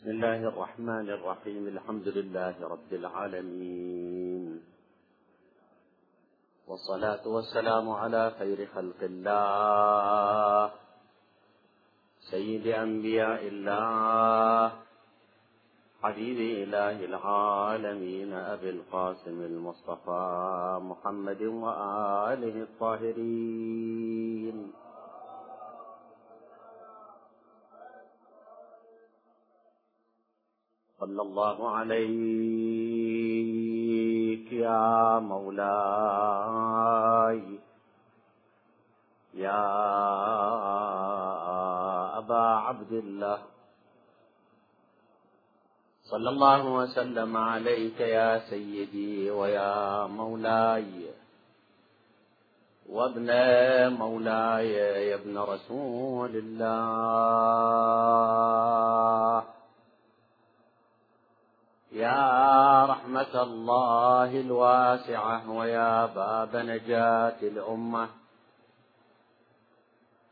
بسم الله الرحمن الرحيم. الحمد لله رب العالمين. والصلاة والسلام على خير خلق الله. سيد أنبياء الله. حبيب إله العالمين. أبي القاسم المصطفى محمد وآله الطاهرين. صلى الله عليك يا مولاي. يا أبا عبد الله. صلى الله وسلم عليك يا سيدي ويا مولاي. وابن مولاي يا ابن رسول الله. يا رحمة الله الواسعة ويا باب نجاة الأمة.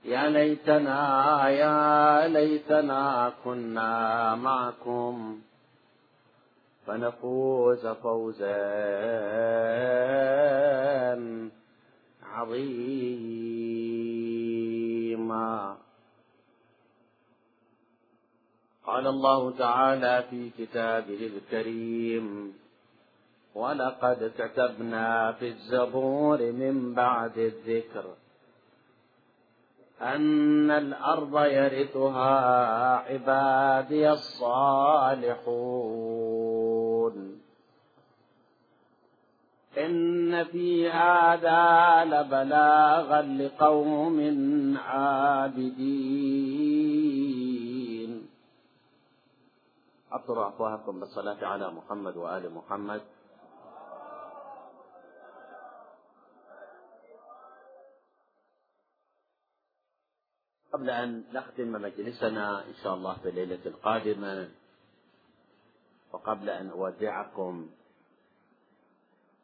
يا ليتنا يا ليتنا كنا معكم فنفوز فوزا عظيما. قال الله تعالى في كتابه الكريم ولقد كتبنا في الزبور من بعد الذكر أن الأرض يرثها عبادي الصالحون. إن في هذا لبلاغا لقوم عابدين. أطروا أفواهكم بالصلاة على محمد وآل محمد. قبل أن نختم مجلسنا إن شاء الله في الليلة القادمة وقبل أن أودعكم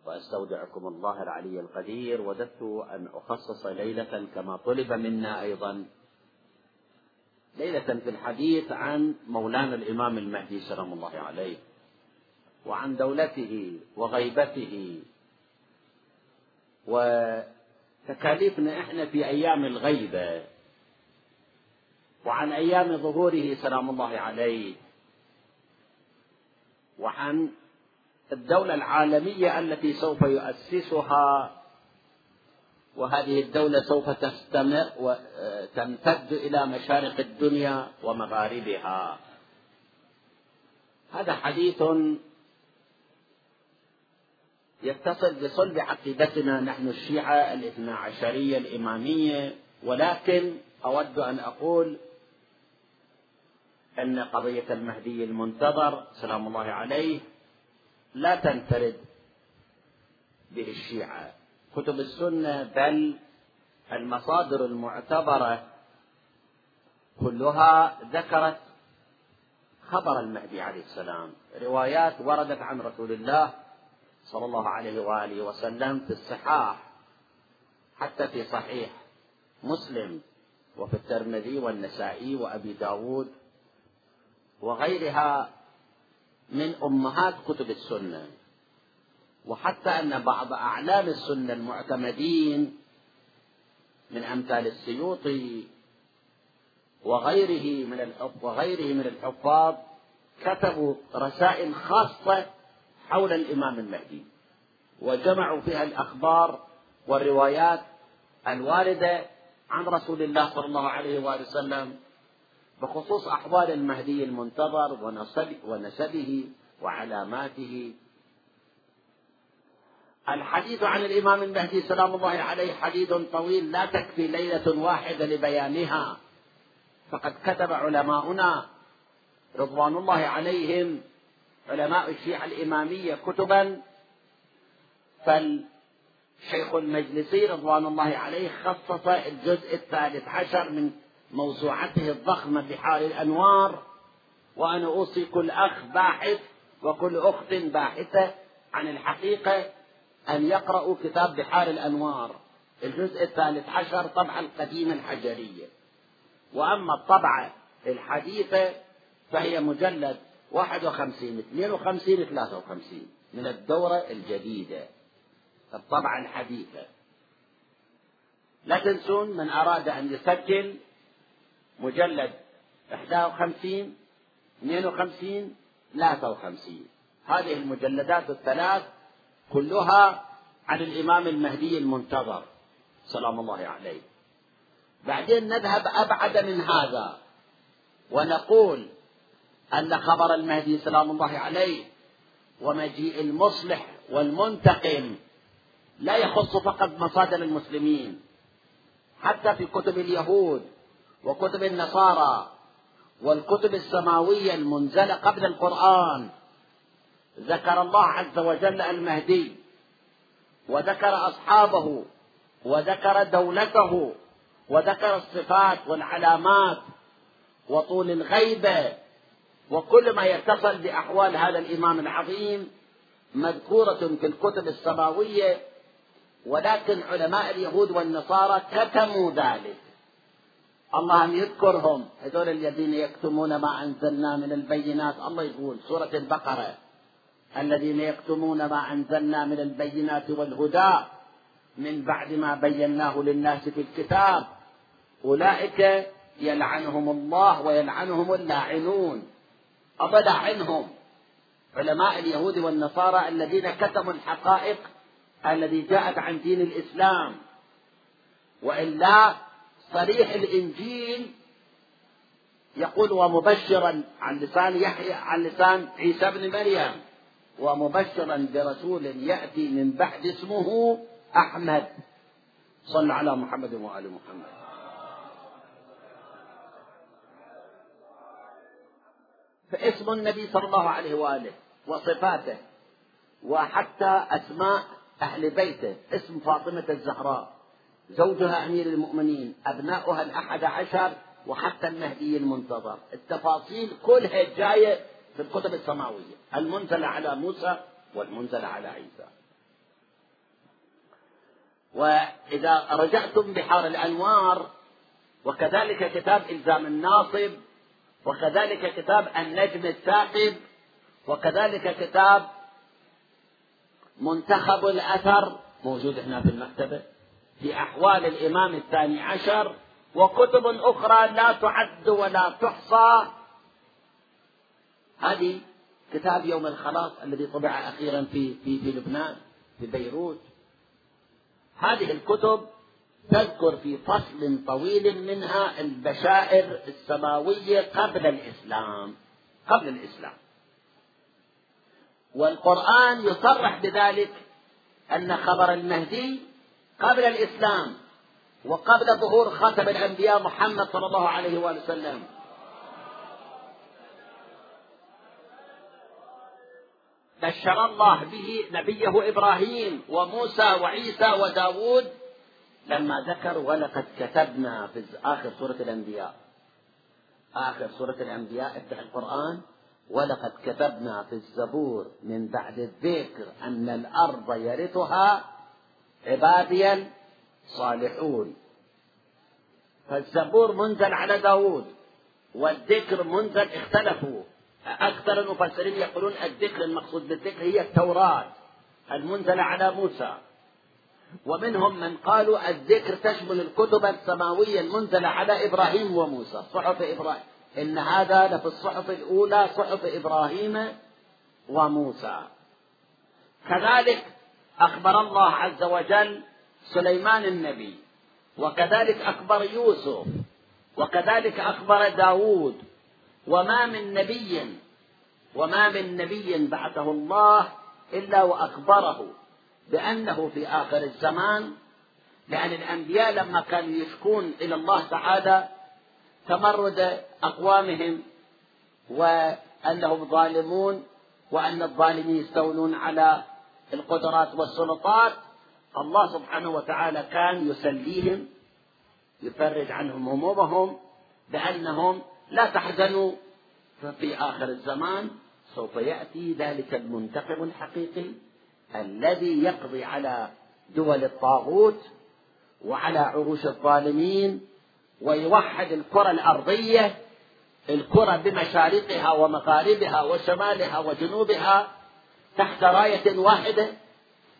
وأستودعكم الله العلي القدير وددت أن أخصص ليلة كما طلب منا أيضا ليلة في الحديث عن مولانا الإمام المهدي سلام الله عليه وعن دولته وغيبته وتكاليفنا إحنا في أيام الغيبة وعن أيام ظهوره سلام الله عليه وعن الدولة العالمية التي سوف يؤسسها وهذه الدولة سوف تستمر وتمتد إلى مشارق الدنيا ومغاربها. هذا حديث يتصل بصلب عقيدتنا. نحن الشيعة الاثنى عشرية الإمامية. ولكن أود أن أقول أن قضية المهدي المنتظر سلام الله عليه لا تنفرد به الشيعة. كتب السنة بل المصادر المعتبرة كلها ذكرت خبر المهدي عليه السلام. روايات وردت عن رسول الله صلى الله عليه وآله وسلم في الصحاح حتى في صحيح مسلم وفي الترمذي والنسائي وأبي داود وغيرها من أمهات كتب السنة. وحتى أن بعض أعلام السنة المعتمدين من أمثال السيوطي وغيره من وغيره من الحفاظ كتبوا رسائل خاصة حول الإمام المهدي وجمعوا فيها الأخبار والروايات الواردة عن رسول الله صلى الله عليه وآله وسلم بخصوص أحوال المهدي المنتظر ونسبه وعلاماته الحديث عن الإمام المهدي سلام الله عليه حديث طويل لا تكفي ليلة واحدة لبيانها. فقد كتب علماؤنا رضوان الله عليهم علماء الشيعة الإمامية كتبا. فالشيخ المجلسي رضوان الله عليه خصص الجزء الثالث عشر من موسوعته الضخمة بحار الأنوار. وأنا أوصي كل أخ باحث وكل أخت باحثة عن الحقيقة. أن يقرأوا كتاب بحار الأنوار الجزء الثالث عشر طبعة القديمة الحجرية. وأما الطبعة الحديثة فهي مجلد 51 52 53 من الدورة الجديدة الطبعة الحديثة. لا تنسون من أراد أن يسجل مجلد 51 52 53 هذه المجلدات الثلاث كلها عن الإمام المهدي المنتظر سلام الله عليه. بعدين نذهب أبعد من هذا ونقول أن خبر المهدي سلام الله عليه ومجيء المصلح والمنتقم لا يخص فقط مصادر المسلمين حتى في كتب اليهود وكتب النصارى والكتب السماوية المنزلة قبل القرآن. ذكر الله عز وجل المهدي وذكر أصحابه وذكر دولته وذكر الصفات والعلامات وطول الغيبة وكل ما يتصل بأحوال هذا الإمام العظيم مذكورة في الكتب السماوية ولكن علماء اليهود والنصارى كتموا ذلك. الله أن يذكرهم. هذول الذين يكتمون ما أنزلنا من البينات الله يقول سورة البقرة. الذين يكتمون ما أنزلنا من البينات والهدى من بعد ما بيناه للناس في الكتاب. أولئك يلعنهم الله ويلعنهم اللاعنون. أبدا عنهم. علماء اليهود والنصارى الذين كتموا الحقائق الذي جاءت عن دين الإسلام. وإلا صريح الإنجيل يقول ومبشرا عن لسان يحيى عن لسان عيسى بن مريم. ومبشرا برسول يأتي من بعد اسمه أحمد. صل على محمد وآل محمد. فاسم النبي صلى الله عليه وآله وصفاته وحتى أسماء أهل بيته. اسم فاطمة الزهراء زوجها أمير المؤمنين أبناؤها الأحد عشر وحتى المهدي المنتظر. التفاصيل كلها جاية في الكتب السماوية المنزلة على موسى والمنزلة على عيسى. وإذا رجعتم بحار الأنوار وكذلك كتاب إلزام الناصب وكذلك كتاب النجم الثاقب وكذلك كتاب منتخب الأثر موجود هنا في المكتبة في أحوال الإمام الثاني عشر وكتب أخرى لا تعد ولا تحصى. هذه كتاب يوم الخلاص الذي طبع أخيرا في في في لبنان في بيروت. هذه الكتب تذكر في فصل طويل منها البشائر السماوية قبل الإسلام قبل الإسلام. والقرآن يصرح بذلك أن خبر المهدي قبل الإسلام وقبل ظهور خاتم الأنبياء محمد صلى الله عليه وآله وسلم بشر الله به نبيه إبراهيم وموسى وعيسى وداود لما ذكر ولقد كتبنا في آخر سورة الأنبياء. آخر سورة الأنبياء افتح القرآن. ولقد كتبنا في الزبور من بعد الذكر أن الأرض يرثها عبادي الصالحون. فالزبور منزل على داود والذكر منزل اختلفوا. أكثر المفسرين يقولون الذكر المقصود بالذكر هي التوراة المنزلة على موسى. ومنهم من قالوا الذكر تشمل الكتب السماوية المنزلة على إبراهيم وموسى. صحف إبراهيم. إن هذا لفي الصحف الأولى صحف إبراهيم وموسى. كذلك أخبر الله عز وجل سليمان النبي. وكذلك أخبر يوسف. وكذلك أخبر داود. وما من نبي وما من نبي بعثه الله إلا وأخبره بأنه في آخر الزمان لأن الأنبياء لما كانوا يشكون إلى الله تعالى تمرد أقوامهم وأنهم ظالمون وأن الظالمين يستولون على القدرات والسلطات. الله سبحانه وتعالى كان يسليهم يفرج عنهم همومهم بأنهم لا تحزنوا ففي آخر الزمان سوف يأتي ذلك المنتقم الحقيقي الذي يقضي على دول الطاغوت وعلى عروش الظالمين ويوحد الكرة الأرضية الكرة بمشارقها ومغاربها وشمالها وجنوبها تحت راية واحدة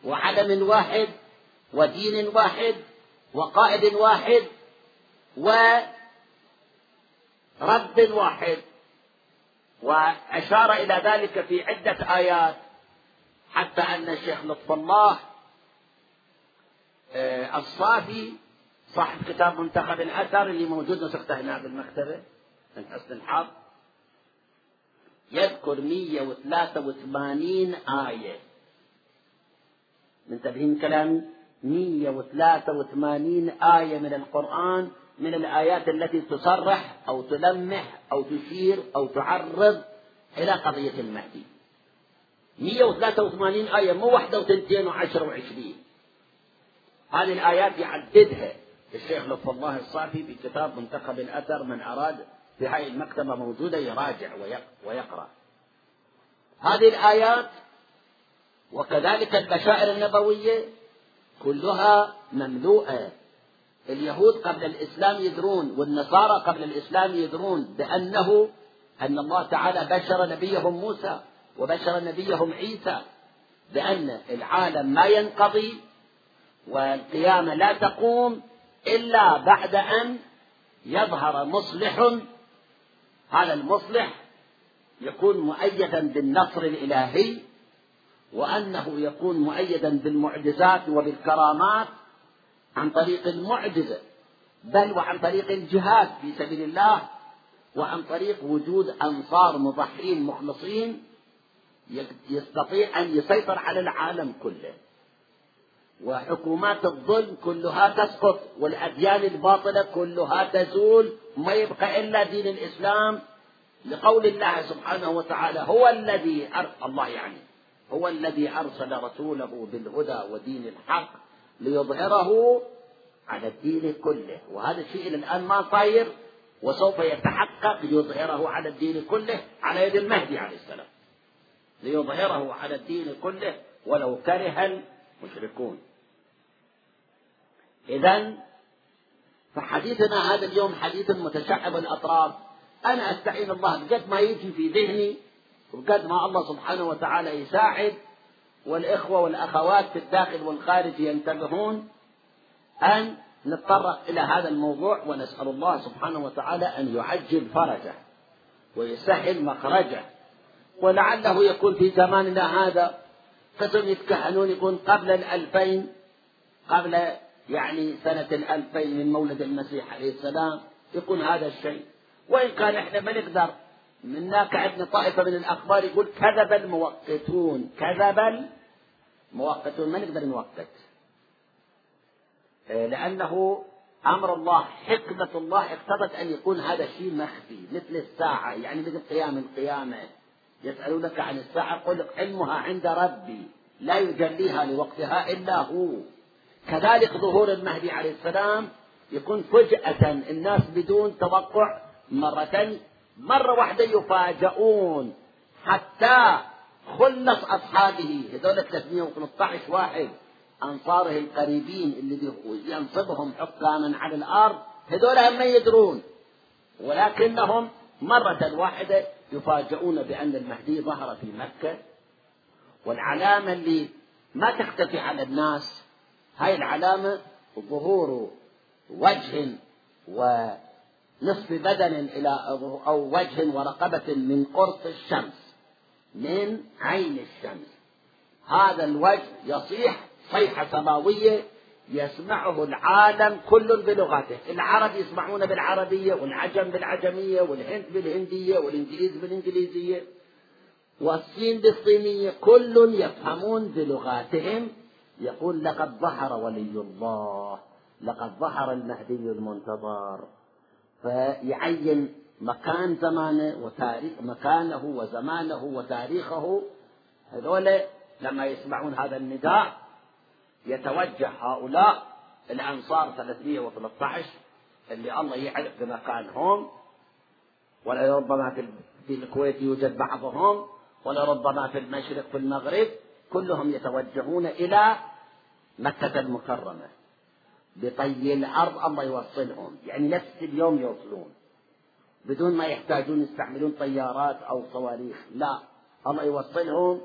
وعلم واحد ودين واحد وقائد واحد ورب واحد. وأشار إلى ذلك في عدة آيات حتى أن الشيخ لطف الله الصافي صاحب كتاب منتخب الأثر اللي موجود نسخته هنا بالمكتبة من حسن الحظ يذكر 183 آية. منتبهين كلامي 183 آية من القرآن من الآيات التي تصرح أو تلمح أو تشير أو تعرض إلى قضية المهدي. 183 آية مو واحدة وثنتين وعشرة وعشرين. هذه الآيات يعددها الشيخ لطف الله الصافي في كتاب منتخب الأثر من أراد في هذه المكتبة موجودة يراجع ويقرأ. هذه الآيات وكذلك البشائر النبوية كلها مملوءة اليهود قبل الإسلام يدرون والنصارى قبل الإسلام يدرون بأنه أن الله تعالى بشر نبيهم موسى وبشر نبيهم عيسى بأن العالم ما ينقضي والقيامة لا تقوم إلا بعد أن يظهر مصلح. هذا المصلح يكون مؤيدا بالنصر الإلهي وأنه يكون مؤيدا بالمعجزات وبالكرامات عن طريق المعجزة بل وعن طريق الجهاد في سبيل الله وعن طريق وجود أنصار مضحين مخلصين يستطيع أن يسيطر على العالم كله. وحكومات الظلم كلها تسقط والأديان الباطلة كلها تزول ما يبقى إلا دين الإسلام. لقول الله سبحانه وتعالى هو الذي الله يعني هو الذي أرسل رسوله بالهدى ودين الحق. ليظهره على الدين كله. وهذا الشيء إلى الآن ما صاير وسوف يتحقق ليظهره على الدين كله على يد المهدي عليه السلام. ليظهره على الدين كله ولو كره المشركون. إذا فحديثنا هذا اليوم حديث متشعب الأطراف. أنا أستعين الله بقد ما يجي في ذهني وقد ما الله سبحانه وتعالى يساعد والإخوة والأخوات في الداخل والخارج ينتبهون أن نتطرق إلى هذا الموضوع ونسأل الله سبحانه وتعالى أن يعجل فرجه ويسهل مخرجه. ولعله يكون في زماننا هذا قسم يتكهنون يكون قبل الألفين قبل يعني سنة الألفين من مولد المسيح عليه السلام يكون هذا الشيء. وإن كان إحنا ما نقدر من هناك عندنا طائفة من الأخبار يقول كذب الموقتون. كذب الموقتون. ما نقدر نوقت آه، لأنه أمر الله حكمة الله اقتضت أن يكون هذا الشيء مخفي مثل الساعة. يعني مثل قيام القيامة. يسألونك عن الساعة قل علمها عند ربي. لا يجليها لوقتها إلا هو. كذلك ظهور المهدي عليه السلام يكون فجأة. الناس بدون توقع مرة مرة واحدة يفاجؤون حتى خلص أصحابه. هذول 313 واحد أنصاره القريبين اللي ينصبهم حكاما على الأرض. هذول هم ما يدرون. ولكنهم مرة واحدة يفاجؤون بأن المهدي ظهر في مكة. والعلامة اللي ما تختفي على الناس هاي العلامة ظهور وجه ونصف بدن إلى أو وجه ورقبة من قرص الشمس من عين الشمس. هذا الوجه يصيح صيحة سماوية يسمعه العالم كل بلغاته. العرب يسمعون بالعربية والعجم بالعجمية والهند بالهندية والإنجليز بالإنجليزية والصين بالصينية. كل يفهمون بلغاتهم. يقول لقد ظهر ولي الله لقد ظهر المهدي المنتظر. فيعين مكان زمانه وتاريخ مكانه وزمانه وتاريخه. هذول لما يسمعون هذا النداء يتوجه هؤلاء الأنصار 313 اللي الله يعرف بمكانهم ولربما في الكويت يوجد بعضهم ولربما في المشرق في المغرب كلهم يتوجهون إلى مكة المكرمة. بطي الأرض الله يوصلهم. يعني نفس اليوم يوصلون. بدون ما يحتاجون يستعملون طيارات أو صواريخ. لا. الله يوصلهم.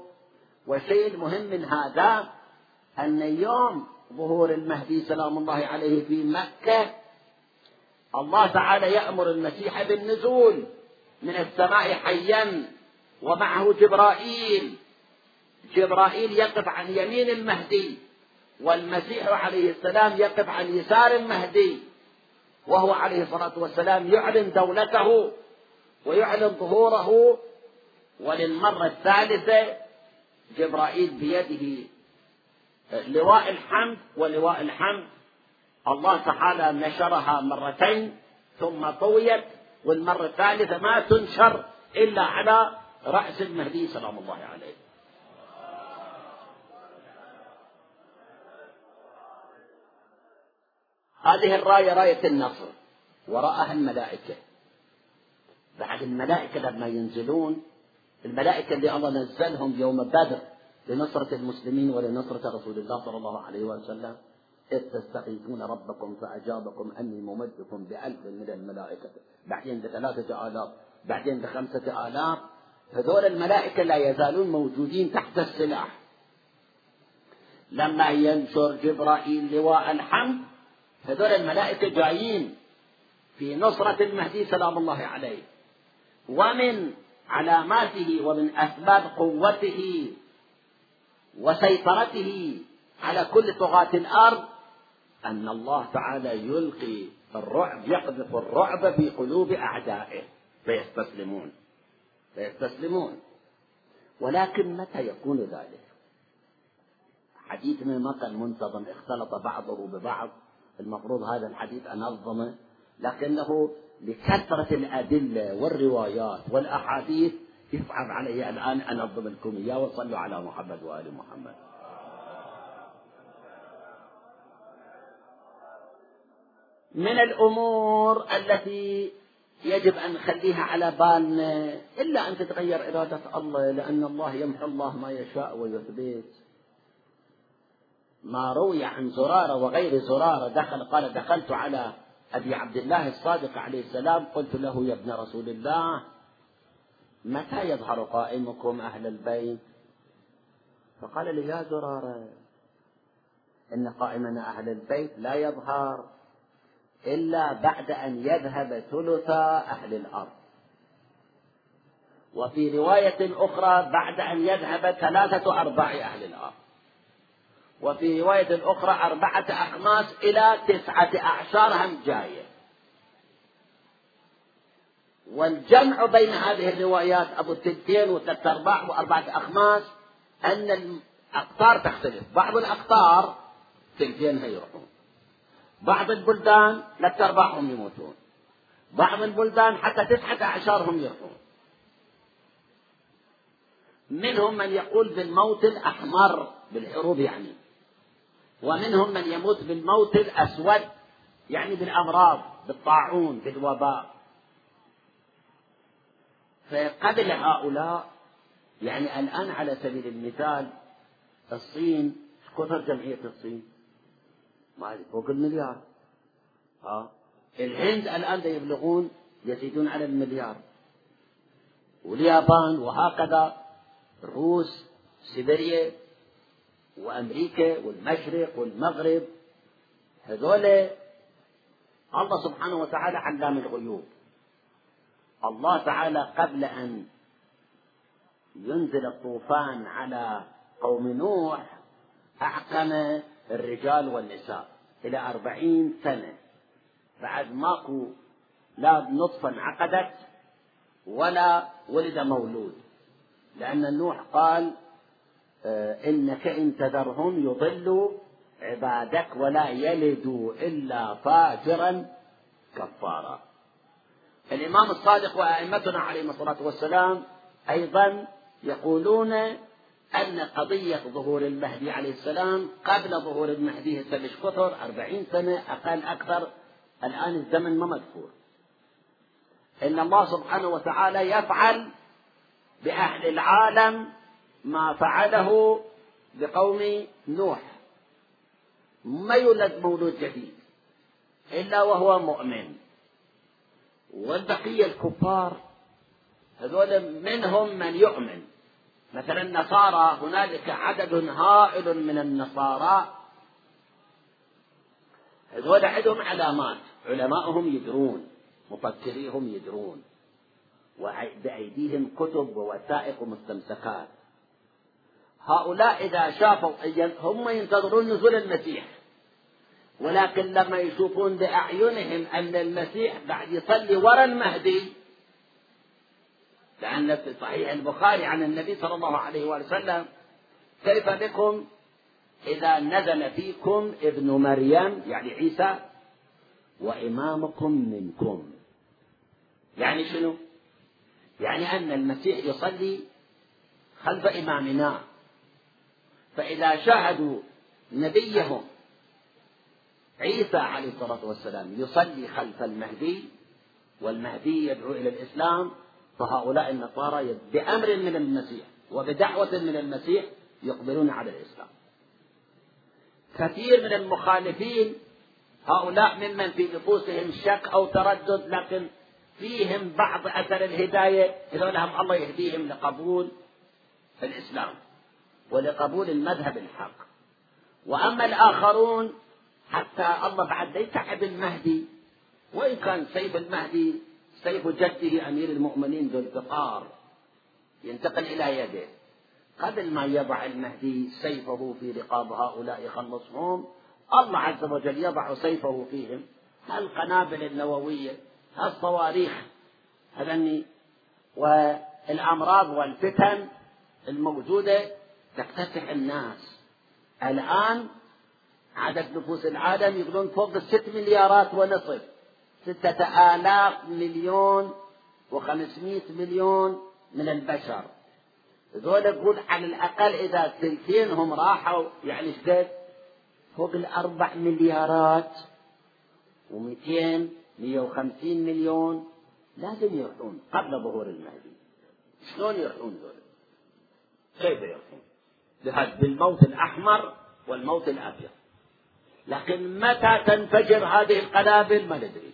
والشيء المهم من هذا أن يوم ظهور المهدي سلام الله عليه في مكة الله تعالى يأمر المسيح بالنزول من السماء حيا ومعه جبرائيل. جبرائيل يقف عن يمين المهدي. والمسيح عليه السلام يقف عن يسار المهدي وهو عليه الصلاة والسلام يعلن دولته ويعلن ظهوره وللمرة الثالثة جبرائيل بيده لواء الحمد ولواء الحمد. الله تعالى نشرها مرتين ثم طويت والمرة الثالثة ما تنشر إلا على رأس المهدي سلام الله عليه. هذه الراية راية النصر. وراءها الملائكة. بعد الملائكة لما ينزلون الملائكة اللي الله نزلهم يوم بدر لنصرة المسلمين ولنصرة رسول الله صلى الله عليه وسلم إذ تستغيثون ربكم فأجابكم أني ممدكم بألف من الملائكة. بعدين بثلاثة آلاف بعدين بخمسة آلاف. هذول الملائكة لا يزالون موجودين تحت السلاح. لما ينشر جبرائيل لواء الحمد هذول الملائكة جايين في نصرة المهدي سلام الله عليه. ومن علاماته ومن أسباب قوته وسيطرته على كل طغاة الأرض أن الله تعالى يلقي الرعب يقذف الرعب في قلوب أعدائه. فيستسلمون. فيستسلمون. ولكن متى يكون ذلك؟ حديثنا ما كان منتظم اختلط بعضه ببعض. المفروض هذا الحديث أنظمه لكنه لكثرة الأدلة والروايات والأحاديث يصعب علي الآن أنظم لكم إياه وصلوا على محمد وآل محمد. من الأمور التي يجب أن نخليها على بالنا إلا أن تتغير إرادة الله لأن الله يمحو الله ما يشاء ويثبت. ما روي عن زرارة وغير زرارة دخل قال دخلت على أبي عبد الله الصادق عليه السلام قلت له يا ابن رسول الله متى يظهر قائمكم أهل البيت؟ فقال لي يا زرارة إن قائمنا أهل البيت لا يظهر إلا بعد أن يذهب ثلث أهل الأرض. وفي رواية أخرى بعد أن يذهب ثلاثة أرباع أهل الأرض. وفي رواية أخرى أربعة أخماس إلى تسعة أعشار هم جاية. والجمع بين هذه الروايات أبو التلتين وثلاثة أرباع وأربعة أخماس أن الأقطار تختلف. بعض الأقطار تلتين هيروحون بعض البلدان ثلاثة أرباعهم يموتون. بعض البلدان حتى تسعة أعشار هم يروحون. منهم من يقول بالموت الأحمر بالحروب يعني. ومنهم من يموت بالموت الأسود يعني بالأمراض بالطاعون بالوباء. فقبل هؤلاء يعني الآن على سبيل المثال الصين كثر جمعية الصين. ما فوق المليار. ها الهند الآن يبلغون يزيدون على المليار. واليابان وهكذا. روس سيبيريا. وأمريكا والمشرق والمغرب هذول الله سبحانه وتعالى علام الغيوب. الله تعالى قبل أن ينزل الطوفان على قوم نوح أحكم الرجال والنساء إلى أربعين سنة. بعد ماكو لا نطفا عقدت ولا ولد مولود لأن نوح قال إنك إن تذرهم يضلوا عبادك ولا يلدوا إلا فاجرا كفارا. الإمام الصادق وأئمتنا عليهم الصلاة والسلام أيضا يقولون أن قضية ظهور المهدي عليه السلام قبل ظهور المهدي سبش كثر أربعين سنة أقل أكثر الآن الزمن ما مذكور. إن الله سبحانه وتعالى يفعل بأهل العالم ما فعله بقوم نوح. ما يولد مولود جديد إلا وهو مؤمن. والبقية الكفار هذول منهم من يؤمن. مثلا النصارى هنالك عدد هائل من النصارى. هذول عندهم علامات علماؤهم يدرون مفكريهم يدرون. وبأيديهم كتب ووثائق ومستمسكات هؤلاء إذا شافوا هم ينتظرون نزول المسيح. ولكن لما يشوفون بأعينهم أن المسيح بعد يصلي وراء المهدي لأن في صحيح البخاري عن النبي صلى الله عليه وسلم كيف بكم إذا نزل فيكم ابن مريم؟ يعني عيسى وإمامكم منكم. يعني شنو؟ يعني أن المسيح يصلي خلف إمامنا. فإذا شاهدوا نبيهم عيسى عليه الصلاة والسلام يصلي خلف المهدي والمهدي يدعو إلى الإسلام فهؤلاء النصارى بأمر من المسيح وبدعوة من المسيح يقبلون على الإسلام. كثير من المخالفين هؤلاء ممن في نفوسهم شك أو تردد لكن فيهم بعض أثر الهداية إذا لهم الله يهديهم لقبول الإسلام. ولقبول المذهب الحق. وأما الآخرون حتى الله بعد يتعب المهدي وإن كان سيف المهدي سيف جده أمير المؤمنين ذو الفقار ينتقل إلى يده. قبل ما يضع المهدي سيفه في رقاب هؤلاء يخلصهم الله عز وجل يضع سيفه فيهم. القنابل النووية الصواريخ هذني والأمراض والفتن الموجودة تكتسح الناس. الآن عدد نفوس العالم يقولون فوق الست مليارات ونصف. ستة آلاف مليون وخمسمائة مليون من البشر. ذول يقول على الأقل إذا ثلثينهم راحوا يعني إيش فوق الأربع مليارات ومئتين مية وخمسين مليون لازم يروحون قبل ظهور المهدي. شلون يروحون ذول كيف يروحون؟ بالموت الأحمر والموت الأبيض. لكن متى تنفجر هذه القنابل ما ندري.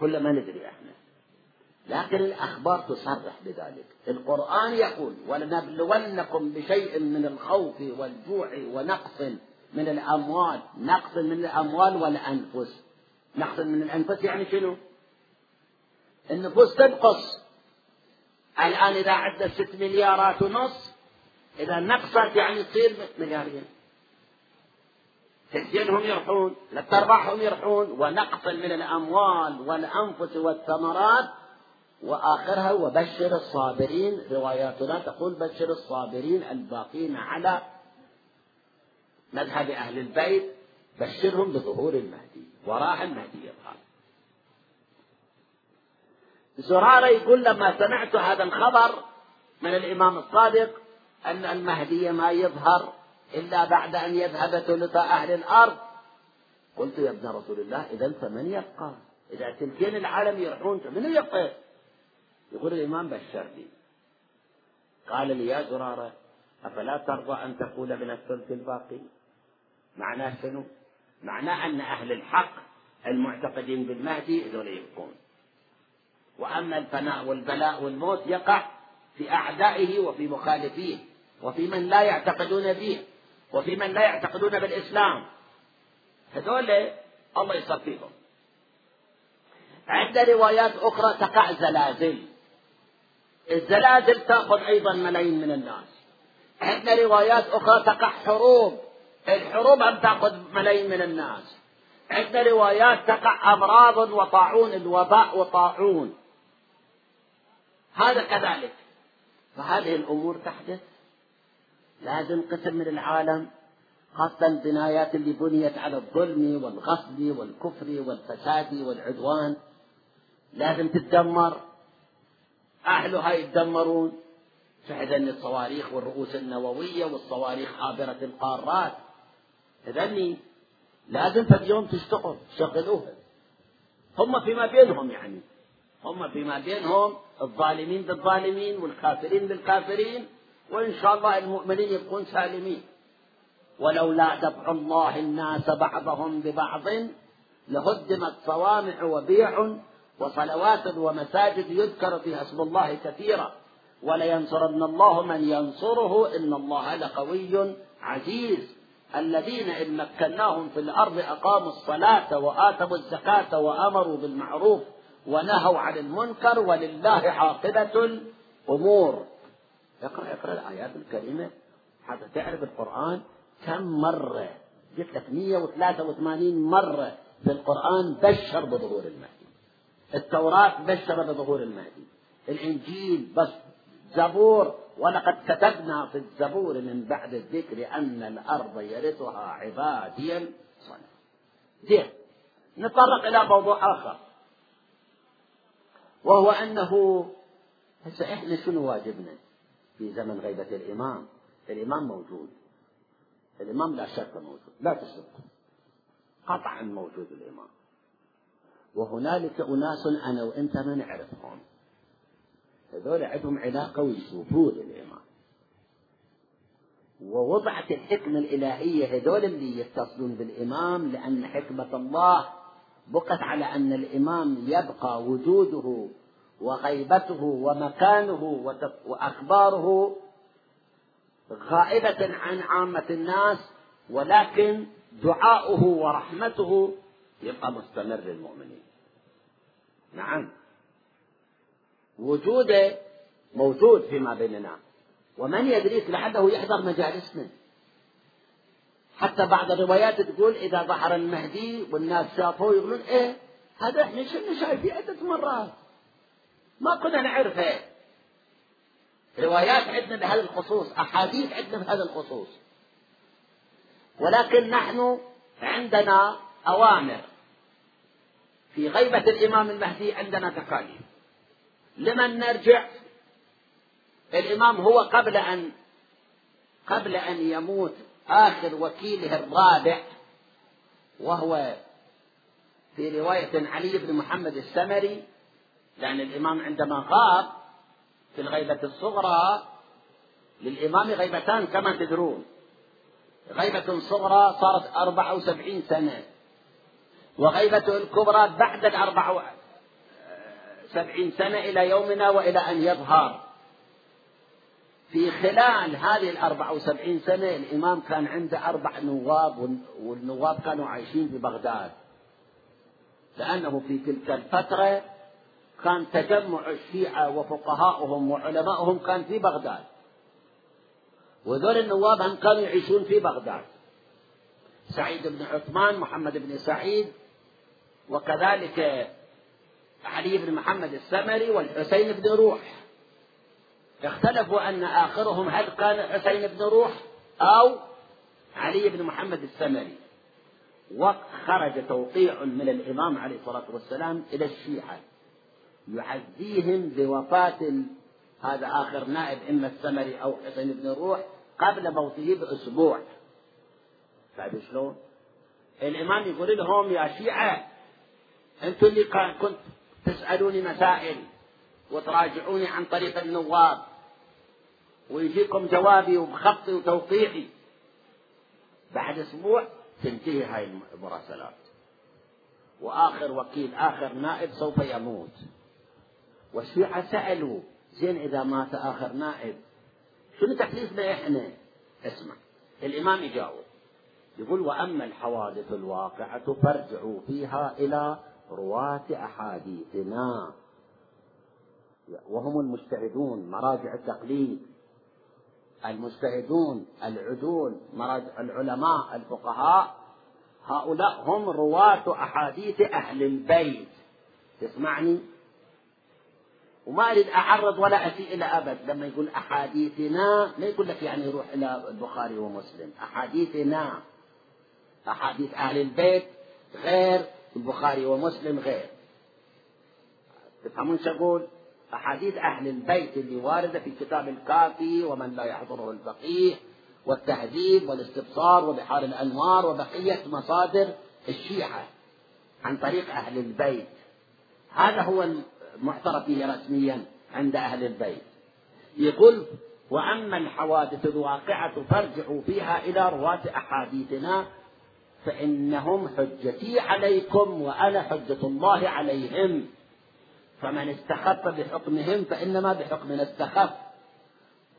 كل ما ندري إحنا. لكن الأخبار تصرح بذلك. القرآن يقول ولنبلونكم بشيء من الخوف والجوع ونقص من الأموال. نقص من الأموال والأنفس. نقص من الأنفس يعني شنو؟ النفوس تنقص. الآن إذا عندنا ست مليارات ونص إذا نقصت يعني تصير مليارين تسجيلهم يرحون لتربحهم يرحون ونقص من الأموال والأنفس والثمرات وآخرها وبشر الصابرين. رواياتنا تقول بشر الصابرين الباقين على مذهب أهل البيت بشرهم بظهور المهدي وراح المهدي يظهر زرارة يقول لما سمعت هذا الخبر من الإمام الصادق أن المهدي ما يظهر إلا بعد أن يذهب ثلث أهل الأرض. قلت يا ابن رسول الله إذا فمن يبقى؟ إذا تلكين العالم يروحون من يبقى؟ يقول الإمام بشرني قال لي يا زرارة أفلا ترضى أن تقول من الثلث الباقي؟ معناه شنو؟ معناه أن أهل الحق المعتقدين بالمهدي هذول يبقون. وأما الفناء والبلاء والموت يقع في أعدائه وفي مخالفيه وفي من لا يعتقدون به وفي من لا يعتقدون بالإسلام. هذول الله يصفيهم عند روايات أخرى تقع زلازل. الزلازل تأخذ أيضا ملايين من الناس. عندنا روايات أخرى تقع حروب. الحروب هم تأخذ ملايين من الناس. عندنا روايات تقع أمراض وطاعون الوباء وطاعون. هذا كذلك. فهذه الأمور تحدث. لازم قسم من العالم خاصة البنايات اللي بنيت على الظلم والغصب والكفر والفساد والعدوان لازم تتدمر. أهلها يتدمرون. فإذا الصواريخ والرؤوس النووية والصواريخ عابرة القارات. إذا لازم في اليوم تشتغل شغلوها هم فيما بينهم يعني. هم فيما بينهم الظالمين بالظالمين والكافرين بالكافرين وإن شاء الله المؤمنين يبقون سالمين. ولولا دفع الله الناس بعضهم ببعض لهدمت صوامع وبيع وصلوات ومساجد يذكر فيها اسم الله كثيرا. ولينصرن الله من ينصره إن الله لقوي عزيز. الذين إن مكناهم في الأرض أقاموا الصلاة وآتوا الزكاة وأمروا بالمعروف ونهوا عن المنكر ولله عاقبة الأمور. اقرأ اقرأ الآيات الكريمة. حتى تعرف القرآن كم مرة؟ قلت لك 183 مرة في القرآن بشر بظهور المهدي. التوراة بشر بظهور المهدي. الإنجيل بس زبور. ولقد كتبنا في الزبور من بعد الذكر أن الأرض يرثها عبادي الصالحون. زين نتطرق إلى موضوع آخر. وهو أنه هسه إحنا شنو واجبنا في زمن غيبة الإمام؟ الإمام موجود. الإمام لا شك موجود. لا تشك. قطعا موجود الإمام. وهنالك أناس أنا وأنت ما نعرفهم هذول عندهم علاقة ويشوفون الإمام. ووضعت الحكمة الإلهية هذول اللي يتصلون بالإمام لأن حكمة الله بقت على أن الإمام يبقى وجوده وغيبته ومكانه وأخباره غائبة عن عامة الناس ولكن دعاؤه ورحمته يبقى مستمر للمؤمنين. نعم. وجوده موجود فيما بيننا ومن يدريك لعله يحضر مجالسنا. حتى بعض الروايات تقول إذا ظهر المهدي والناس شافوه يقولون إيه هذا إحنا شفنا شايفين عدة مرات ما كنا نعرفه. روايات عندنا بهذا الخصوص أحاديث عندنا بهذا الخصوص. ولكن نحن عندنا أوامر. في غيبة الإمام المهدي عندنا تكاليف لمن نرجع؟ الإمام هو قبل أن قبل أن يموت. آخر وكيله الرابع وهو في رواية علي بن محمد السمري لأن الإمام عندما غاب في الغيبة الصغرى للإمام غيبتان كما تدرون. غيبة صغرى صارت أربعة وسبعين سنة وغيبته الكبرى بعد الأربعة سبعين سنة إلى يومنا وإلى أن يظهر. في خلال هذه الأربع وسبعين سنة الإمام كان عنده أربع نواب والنواب كانوا عايشين في بغداد. لأنه في تلك الفترة كان تجمع الشيعة وفقهاؤهم وعلمائهم كان في بغداد. وذول النواب هم كانوا يعيشون في بغداد. سعيد بن عثمان محمد بن سعيد وكذلك علي بن محمد السمري والحسين بن روح. اختلفوا أن آخرهم هل كان حسين بن روح أو علي بن محمد السمري وخرج توقيع من الإمام عليه الصلاة والسلام إلى الشيعة يعزيهم بوفاة هذا آخر نائب إما السمري أو حسين بن روح قبل موته بأسبوع بعد شلون؟ الإمام يقول لهم يا شيعة أنتم اللي كنت تسألوني مسائل وتراجعوني عن طريق النواب ويجيكم جوابي وبخطي وتوقيعي. بعد أسبوع تنتهي هاي المراسلات. وآخر وكيل آخر نائب سوف يموت. والشيعة سألوا زين إذا مات آخر نائب. شنو تكليفنا إحنا؟ اسمع الإمام يجاوب. يقول وأما الحوادث الواقعة فارجعوا فيها إلى رواة أحاديثنا. وهم المجتهدون مراجع التقليد. المجتهدون العدول مراجع العلماء الفقهاء هؤلاء هم رواة أحاديث أهل البيت. تسمعني؟ وما أريد أعرض ولا أسيء إلى أبد. لما يقول أحاديثنا ما يقول لك يعني يروح إلى البخاري ومسلم. أحاديثنا أحاديث أهل البيت غير البخاري ومسلم غير. تفهمون شو أقول؟ أحاديث أهل البيت اللي واردة في كتاب الكافي ومن لا يحضره الفقيه والتهذيب والاستبصار وبحار الأنوار وبقية مصادر الشيعة عن طريق أهل البيت. هذا هو المعترف به رسميا عند أهل البيت. يقول وأما الحوادث الواقعة فارجعوا فيها إلى رواة أحاديثنا فإنهم حجتي عليكم وأنا حجة الله عليهم. فمن استخف بحكمهم فإنما بحكمنا استخف.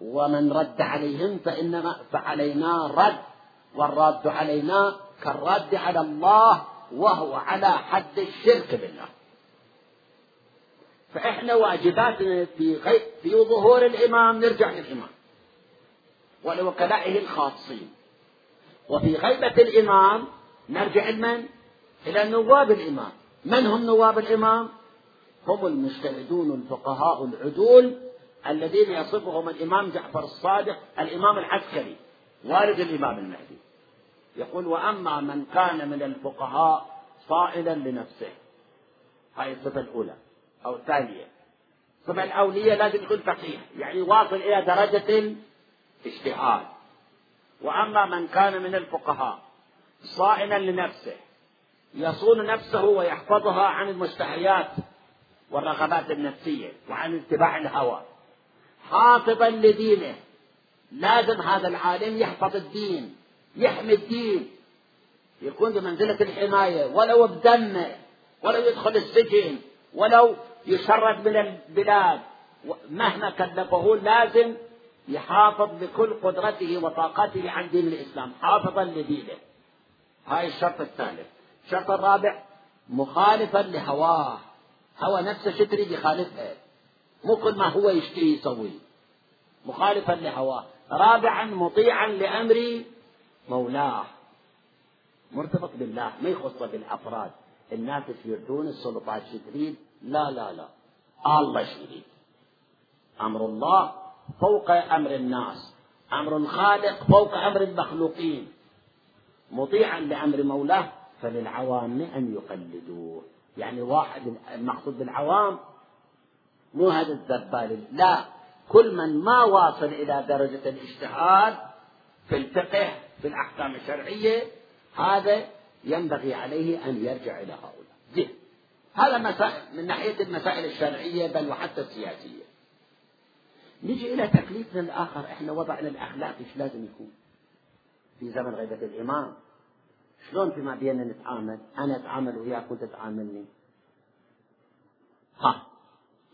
ومن رد عليهم فإنما فعلينا رد. والرد علينا كالرد على الله وهو على حد الشرك بالله. فإحنا واجباتنا في غي... في ظهور الإمام نرجع للإمام. ولوكلائه الخاصين. وفي غيبة الإمام نرجع لمن؟ إلى نواب الإمام. من هم نواب الإمام؟ هم المجتهدون الفقهاء العدول الذين يصفهم الإمام جعفر الصادق الإمام العسكري والد الإمام المهدي. يقول وأما من كان من الفقهاء صائلا لنفسه. هاي الصفة الأولى أو الثانية الصفة الأولية لازم يكون فقيه يعني واصل إلى درجة الاجتهاد. وأما من كان من الفقهاء صائلا لنفسه يصون نفسه ويحفظها عن المشتهيات والرغبات النفسية وعن اتباع الهوى. حافظا لدينه. لازم هذا العالم يحفظ الدين يحمي الدين. يكون بمنزلة الحماية ولو بدمه ولو يدخل السجن ولو يشرد من البلاد. مهما كلفه لازم يحافظ بكل قدرته وطاقته عن دين الإسلام حافظا لدينه. هاي الشرط الثالث. الشرط الرابع مخالفا لهواه. هوى نفسه شو تريد يخالفها مو كل ما هو يشتهي يسوي مخالفا لهواه. رابعا مطيعا لأمر مولاه. مرتبط بالله ما يخص بالأفراد. الناس يردون السلطات شو تريد لا لا لا. الله شديد. أمر الله فوق أمر الناس. أمر الخالق فوق أمر المخلوقين. مطيعا لأمر مولاه فللعوام أن يقلدوه. يعني واحد المقصود بالعوام مو هذا الزبال لا كل من ما واصل إلى درجة الاجتهاد في الفقه في الأحكام الشرعية هذا ينبغي عليه أن يرجع إلى هؤلاء. زين هذا مسائل من ناحية المسائل الشرعية بل وحتى السياسية. نجي إلى تكليفنا الآخر. إحنا وضعنا الأخلاق إيش لازم يكون؟ في زمن غيبة الإمام. شلون فيما بيننا نتعامل؟ أنا أتعامل وياك وأنت تعاملني. ها.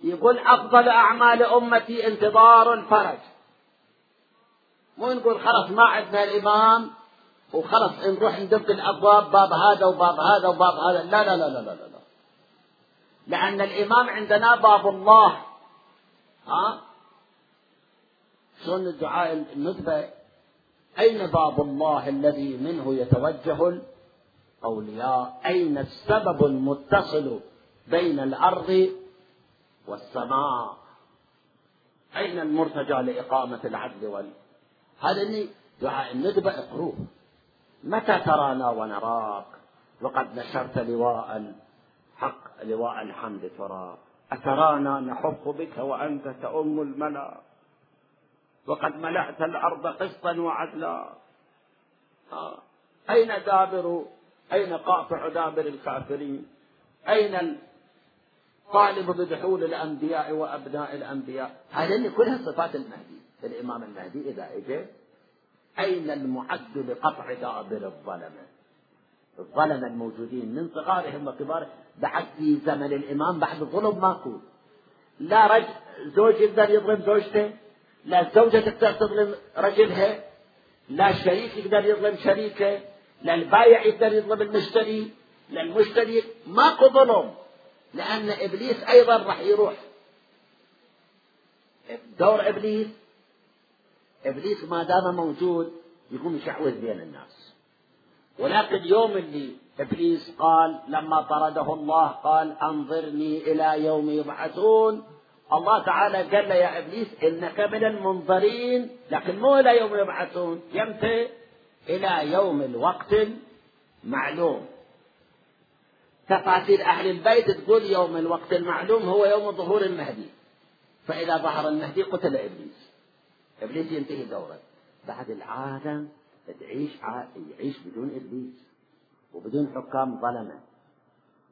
يقول أفضل أعمال أمتي انتظار الفرج مو نقول خلاص ما عندنا الإمام وخلاص نروح ندق الأبواب باب هذا وباب هذا وباب هذا. لا لا لا لا لا لا. لأن الإمام عندنا باب الله. ها؟ شلون الدعاء الندبة أين باب الله الذي منه يتوجه الأولياء؟ أين السبب المتصل بين الأرض والسماء؟ أين المرتجى لإقامة العدل وال؟ هذا دعاء الندبة اقروه متى ترانا ونراك؟ وقد نشرت لواء الحق لواء الحمد ترى. أترانا نحف بك وأنت تؤم الملا. وقد ملأت الأرض قسطا وعدلا. آه. أين دابر؟ أين قاطع دابر الكافرين؟ أين الطالب بدخول الأنبياء وأبناء الأنبياء؟ هذه كلها صفات المهدي. الإمام المهدي إذا إجى أين المعد لقطع دابر الظلمة؟ الظلمة الموجودين من صغارهم وكبارهم. بعد في زمن الإمام بعد ظلم ماكو. لا رجل زوج يقدر يظلم زوجته؟ لا الزوجة تقدر تظلم رجلها لا الشريك يقدر يظلم شريكه لا البايع يقدر يظلم المشتري لا المشتري ماكو ظلم لأن إبليس أيضا راح يروح. دور إبليس إبليس ما دام موجود يقوم يشعوذ بين الناس. ولكن يوم اللي إبليس قال لما طرده الله قال أنظرني إلى يوم يبعثون الله تعالى قال له يا إبليس إنك من المنظرين لكن مو إلى يوم يبعثون يمتى إلى يوم الوقت المعلوم. تفاسير أهل البيت تقول يوم الوقت المعلوم هو يوم ظهور المهدي. فإذا ظهر المهدي قتل إبليس. إبليس ينتهي دوره بعد العالم تعيش يعيش بدون إبليس. وبدون حكام ظلمة.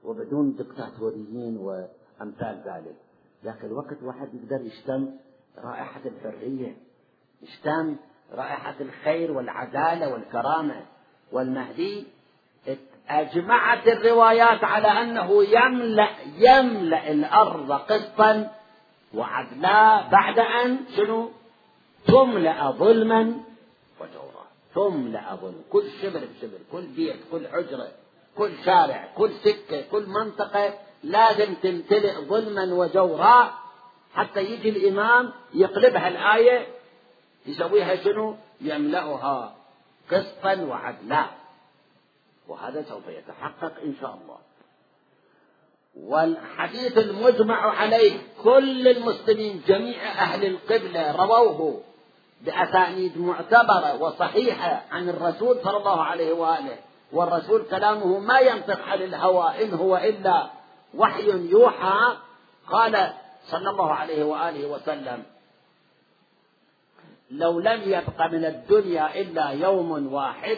وبدون دكتاتوريين وأمثال ذلك. ذاك الوقت واحد يقدر يشتم رائحة الحرية يشتم رائحة الخير والعدالة والكرامة والمهدي. أجمعت الروايات على أنه يملأ يملأ الأرض قسطا وعدلا بعد أن شنو؟ تملأ ظلما وجورا. تملأ ظلم. كل شبر بشبر كل بيت كل حجرة كل شارع كل سكة كل منطقة. لازم تمتلئ ظلما وجورا حتى يجي الإمام يقلبها الآية يسويها شنو؟ يملأها قسطا وعدلا. وهذا سوف يتحقق إن شاء الله. والحديث المجمع عليه كل المسلمين جميع أهل القبلة رووه بأسانيد معتبرة وصحيحة عن الرسول صلى الله عليه وآله. والرسول كلامه ما ينطق عن الهوى إن هو إلا وحي يوحى قال صلى الله عليه وآله وسلم لو لم يبق من الدنيا إلا يوم واحد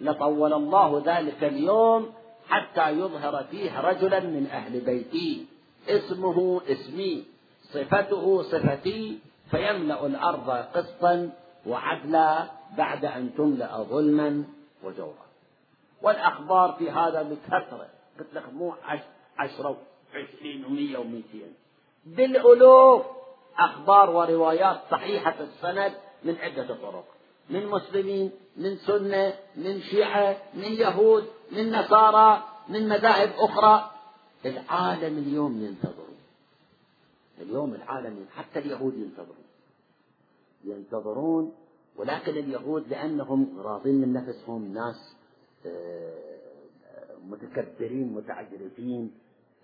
لطول الله ذلك اليوم حتى يظهر فيه رجلا من أهل بيتي. اسمه اسمي صفته صفتي فيملأ الأرض قسطا وعدلا بعد أن تملأ ظلما وجورا. والأخبار في هذا بكثرة قلت لك مو عشرة وعشرين ومية ومئتين. بالألوف أخبار وروايات صحيحة السند من عدة طرق. من مسلمين من سنة من شيعة من يهود من نصارى من مذاهب أخرى. العالم اليوم ينتظر اليوم العالم حتى اليهود ينتظرون. ينتظرون ولكن اليهود لأنهم راضين من نفسهم ناس آه، متكبرين متعجرفين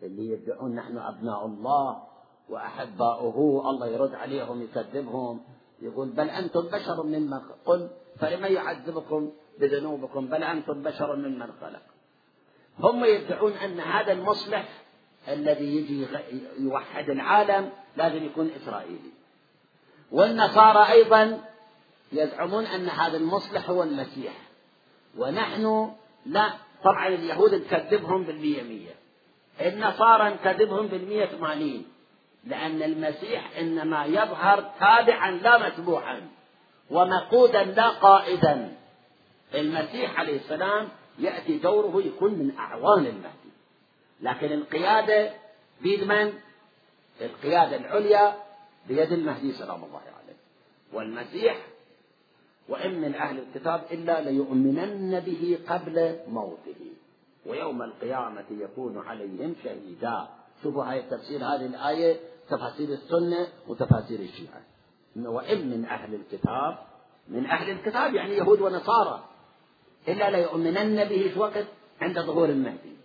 اللي يدعون نحن أبناء الله وأحباؤه الله يرد عليهم يكذبهم يقول بل أنتم بشر ممن قل فلمن يعذبكم بذنوبكم بل أنتم بشر ممن خلق. هم يدعون أن هذا المصلح الذي يجي يوحد العالم لازم يكون إسرائيلي. والنصارى أيضا يزعمون أن هذا المصلح هو المسيح. ونحن لا طبعا اليهود نكذبهم بالمية مية. النصارى نكذبهم بالمية ثمانين لأن المسيح إنما يظهر تابعا لا متبوعا ومقودا لا قائدا. المسيح عليه السلام يأتي دوره يكون من أعوان المهدي. لكن القيادة بيد من؟ القيادة العليا بيد المهدي سلام الله عليه. والمسيح وإن من أهل الكتاب إلا ليؤمنن به قبل موته. ويوم القيامة يكون عليهم شهيدا. شوفوا هاي تفسير هذه الآية تفاسير السنة وتفاسير الشيعة. وإن من أهل الكتاب من أهل الكتاب يعني يهود ونصارى إلا ليؤمنن به في وقت عند ظهور المهدي.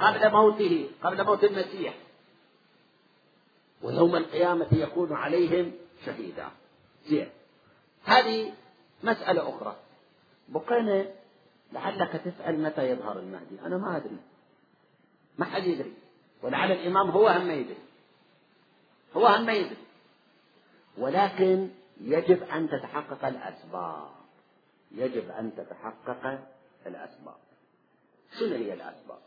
قبل موته قبل موت المسيح. ويوم القيامة يكون عليهم شهيدا. زين. هذه مسألة أخرى. بقينا لعلك تسأل متى يظهر المهدي. أنا ما أدري. ما حد يدري. ولعل الإمام هو هم يدري. هو هم يدري. ولكن يجب أن تتحقق الأسباب. يجب أن تتحقق الأسباب. شنو هي الأسباب؟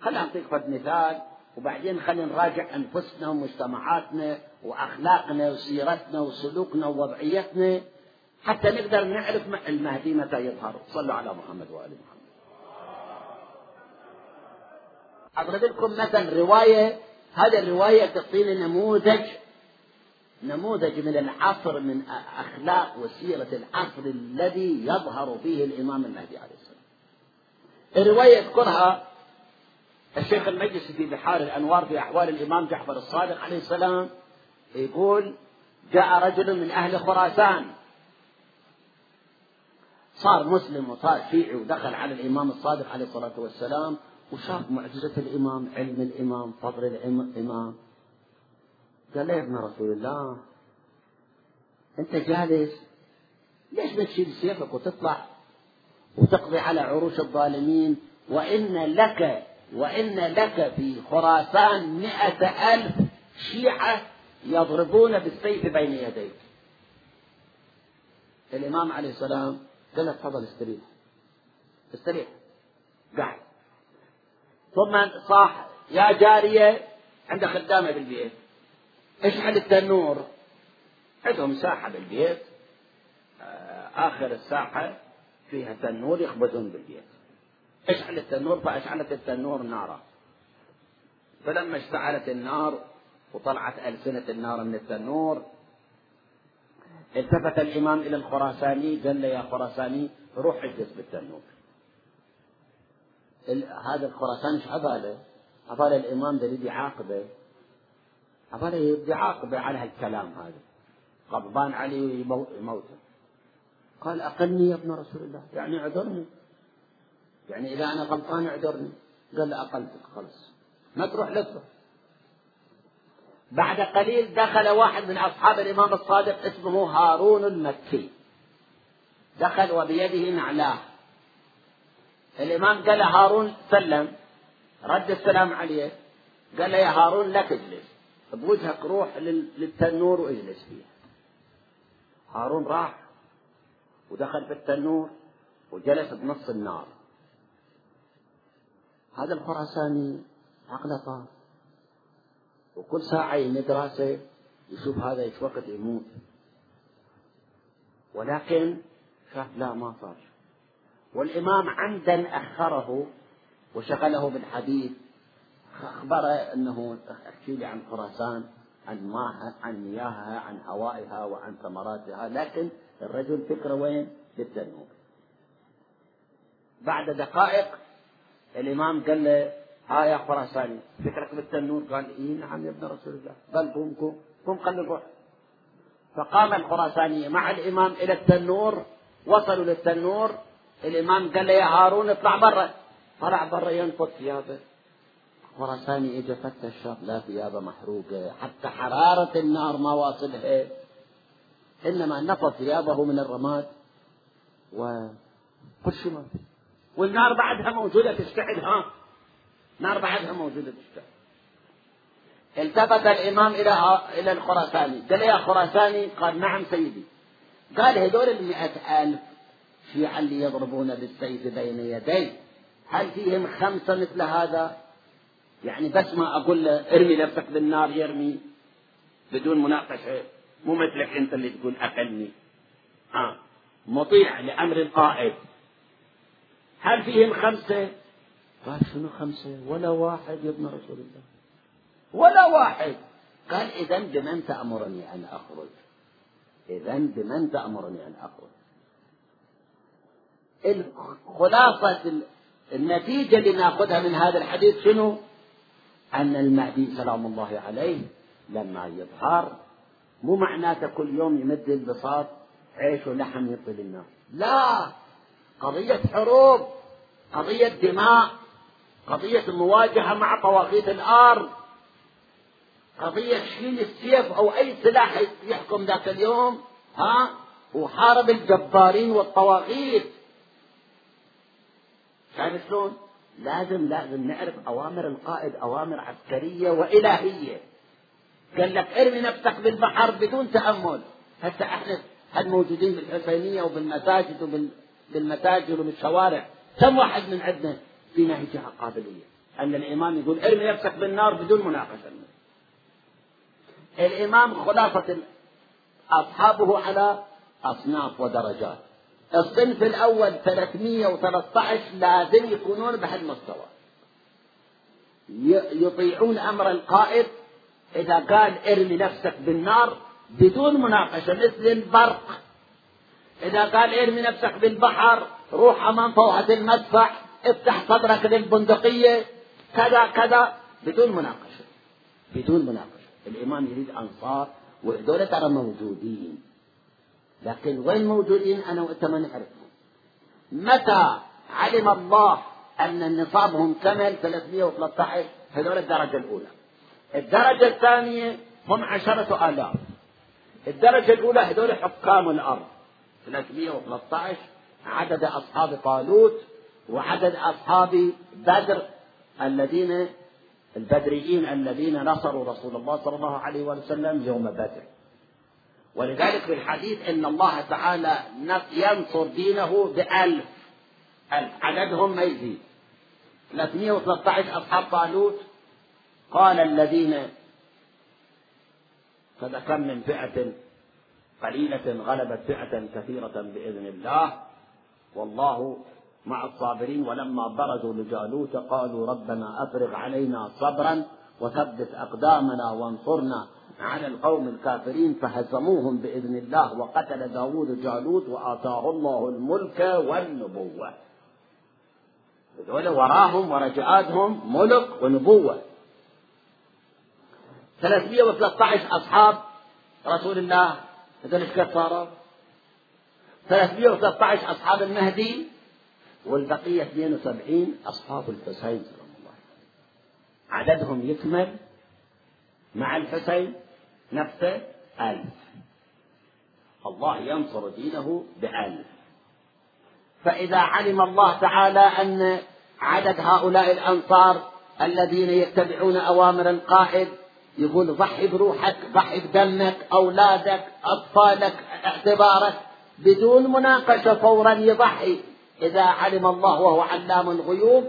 خلينا نعطيك فد مثال وبعدين خلينا نراجع أنفسنا ومجتمعاتنا وأخلاقنا وسيرتنا وسلوكنا ووضعيتنا. حتى نقدر نعرف المهدي متى يظهر. صلوا على محمد وآل محمد. أضرب لكم مثلا رواية. هذه الرواية تعطينا نموذج نموذج من العصر من أخلاق وسيرة العصر الذي يظهر فيه الإمام المهدي عليه السلام. الرواية يذكرها الشيخ المجلسي في بحار الأنوار في أحوال الإمام جعفر الصادق عليه السلام يقول جاء رجل من أهل خراسان صار مسلم وصار شيعي ودخل على الإمام الصادق عليه الصلاة والسلام وشاف معجزة الإمام علم الإمام فضل الإمام قال له يا ابن رسول الله أنت جالس ليش ما تشيل سيفك وتطلع وتقضي على عروش الظالمين؟ وإن لك وإن لك في خراسان مئة ألف شيعة يضربون بالسيف بين يديك. الإمام عليه السلام قال له تفضل استريح استريح قاعد. ثم صاح يا جارية عند خدامة بالبيت. اشحن التنور؟ عندهم ساحة بالبيت. آه، آخر الساحة فيها تنور يخبزون بالبيت. اشعل التنور؟ فأشعلت التنور نارا. فلما اشتعلت النار وطلعت ألسنة النار من التنور التفت الإمام إلى الخراساني قال له يا خراساني روح اجلس بالتنور هذا الخراساني إيش عباله؟ عباله الإمام ده يعاقبه عباله يريد يعاقبه على هالكلام هذا. غضبان عليه يموته. قال أقلني يا ابن رسول الله. يعني اعذرني. يعني إذا أنا غلطان اعذرني. قال له أقلتك خلاص. ما تروح لك بعد قليل دخل واحد من أصحاب الإمام الصادق اسمه هارون المكي. دخل وبيده نعلاه. الإمام قال هارون سلم رد السلام عليه قال له يا هارون لا تجلس بوجهك روح للتنور واجلس فيه هارون راح ودخل في التنور وجلس بنص النار. هذا الخراساني عقله طار وكل ساعة يمد رأسه يشوف هذا إيش وقت يموت. ولكن شاف لا ما صار. والإمام عمدا أخره وشغله بالحديث أخبره أنه احكي لي عن خراسان عن ماها عن مياهها عن هوائها وعن ثمراتها لكن الرجل فكره وين؟ بالتنور بعد دقائق الإمام قال له يا خراساني فكرك بالتنور قال إيه نعم يا ابن رسول الله. قال قوم قوم قوم خلي نروح فقام الخراساني مع الإمام إلى التنور وصلوا للتنور. الإمام قال له يا هارون اطلع برا. طلع برا ينفض ثيابه. خراساني اجى فتش شاف لا ثيابه محروقة حتى حرارة النار ما واصلها. إنما نفض ثيابه من الرماد. وكل شيء والنار بعدها موجودة تشتعل ها. نار بعدها موجوده تشتعل التفت الإمام إلى إلى الخراساني. قال يا خراساني قال نعم سيدي. قال هذول المئة ألف شيعا اللي يضربون بالسيف بين يدي. هل فيهم خمسة مثل هذا؟ يعني بس ما أقول له ارمي نفسك بالنار يرمي بدون مناقشة. مو مثلك أنت اللي تقول أقلني. آه. مطيع لأمر القائد. هل فيهم خمسة؟ قال شنو خمسة؟ ولا واحد يا ابن رسول الله. ولا واحد. قال إذا بمن تأمرني أن أخرج؟ إذا بمن تأمرني أن أخرج؟ خلاصة النتيجة اللي ناخذها من هذا الحديث شنو؟ أن المهدي سلام الله عليه لما يظهر مو معناته كل يوم يمد البساط عيش ولحم يعطي للناس لا. قضية حروب قضية دماء قضية المواجهة مع طواغيت الأرض. قضية شيل السيف أو أي سلاح يحكم ذاك اليوم ها؟ وحارب الجبارين والطواغيت. شايف شلون؟ لازم لازم نعرف أوامر القائد أوامر عسكرية وإلهية. قال لك ارمي نفسك بالبحر بدون تأمل. هسه إحنا الموجودين بالحسينية وبالمساجد وبالمتاجر وبالشوارع؟ كم واحد من عندنا في ناهجها قابلية. أن الإمام يقول ارمي نفسك بالنار بدون مناقشة. الإمام خلاصة أصحابه على أصناف ودرجات. الصنف الأول 313 لازم يكونون بهالمستوى يطيعون أمر القائد إذا قال ارمي نفسك بالنار بدون مناقشة مثل البرق. إذا قال ارمي نفسك بالبحر روح أمام فوحة المدفع. افتح صدرك للبندقية. كذا كذا. بدون مناقشة. بدون مناقشة. الإمام يريد أنصار وهذول ترى موجودين. لكن وين موجودين؟ أنا وأنت ما نعرفهم. متى علم الله أن نصابهم كمل 313 هذول الدرجة الأولى. الدرجة الثانية هم عشرة آلاف. الدرجة الأولى هذول حكام الأرض. 313 عدد أصحاب طالوت. وعدد أصحاب بدر الذين البدريين الذين نصروا رسول الله صلى الله عليه وسلم يوم بدر. ولذلك في الحديث إن الله تعالى ينصر دينه بألف ألف. عددهم ما يزيد. 313 أصحاب طالوت. قال الذين فكم من فئة؟ قليلة غلبت فئة كثيرة بإذن الله. والله مع الصابرين ولما برزوا لجالوت قالوا ربنا أفرغ علينا صبرا وثبت أقدامنا وانصرنا على القوم الكافرين فهزموهم بإذن الله وقتل داود جالوت وآتاه الله الملك والنبوة دول وراهم ورجعاتهم ملك ونبوة 313 أصحاب رسول الله هذول إيش صاروا؟ 313 أصحاب المهدي والبقية 72 أصحاب الحسين سلام الله عددهم يكمل مع الحسين نفسه ألف. الله ينصر دينه بألف. فإذا علم الله تعالى أن عدد هؤلاء الأنصار الذين يتبعون أوامر القائد يقول ضحي بروحك ضحي بدمك أولادك أطفالك اعتبارك بدون مناقشة فورا يضحي. إذا علم الله وهو علام الغيوب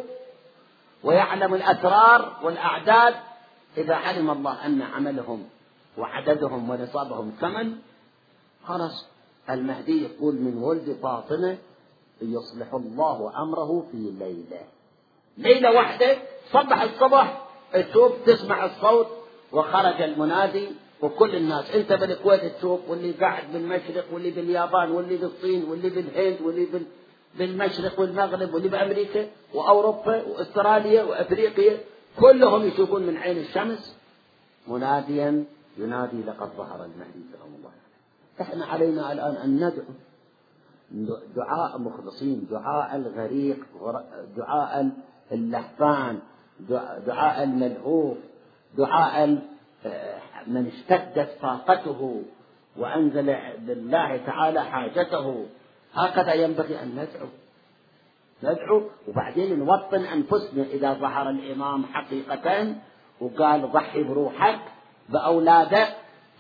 ويعلم الأسرار والأعداد إذا علم الله أن عملهم وعددهم ونصابهم ثمن خلاص المهدي يقول من ولد فاطمة يصلح الله أمره في ليلة. ليلة واحدة صبح الصبح تشوف تسمع الصوت وخرج المنادي وكل الناس انت بالكويت تشوف واللي قاعد بالمشرق واللي باليابان واللي بالصين واللي بالهند واللي بال... بالمشرق والمغرب واللي بامريكا وأوروبا وأستراليا وأفريقيا كلهم يشوفون من عين الشمس مناديا ينادي لقد ظهر المهدي سلام الله إحنا علينا الآن أن ندعو دعاء مخلصين دعاء الغريق دعاء اللهفان دعاء الملهوف دعاء من اشتدت طاقته وأنزل لله تعالى حاجته. هكذا ينبغي أن ندعو. ندعو وبعدين نوطن أنفسنا إذا ظهر الإمام حقيقة وقال ضحي بروحك بأولادك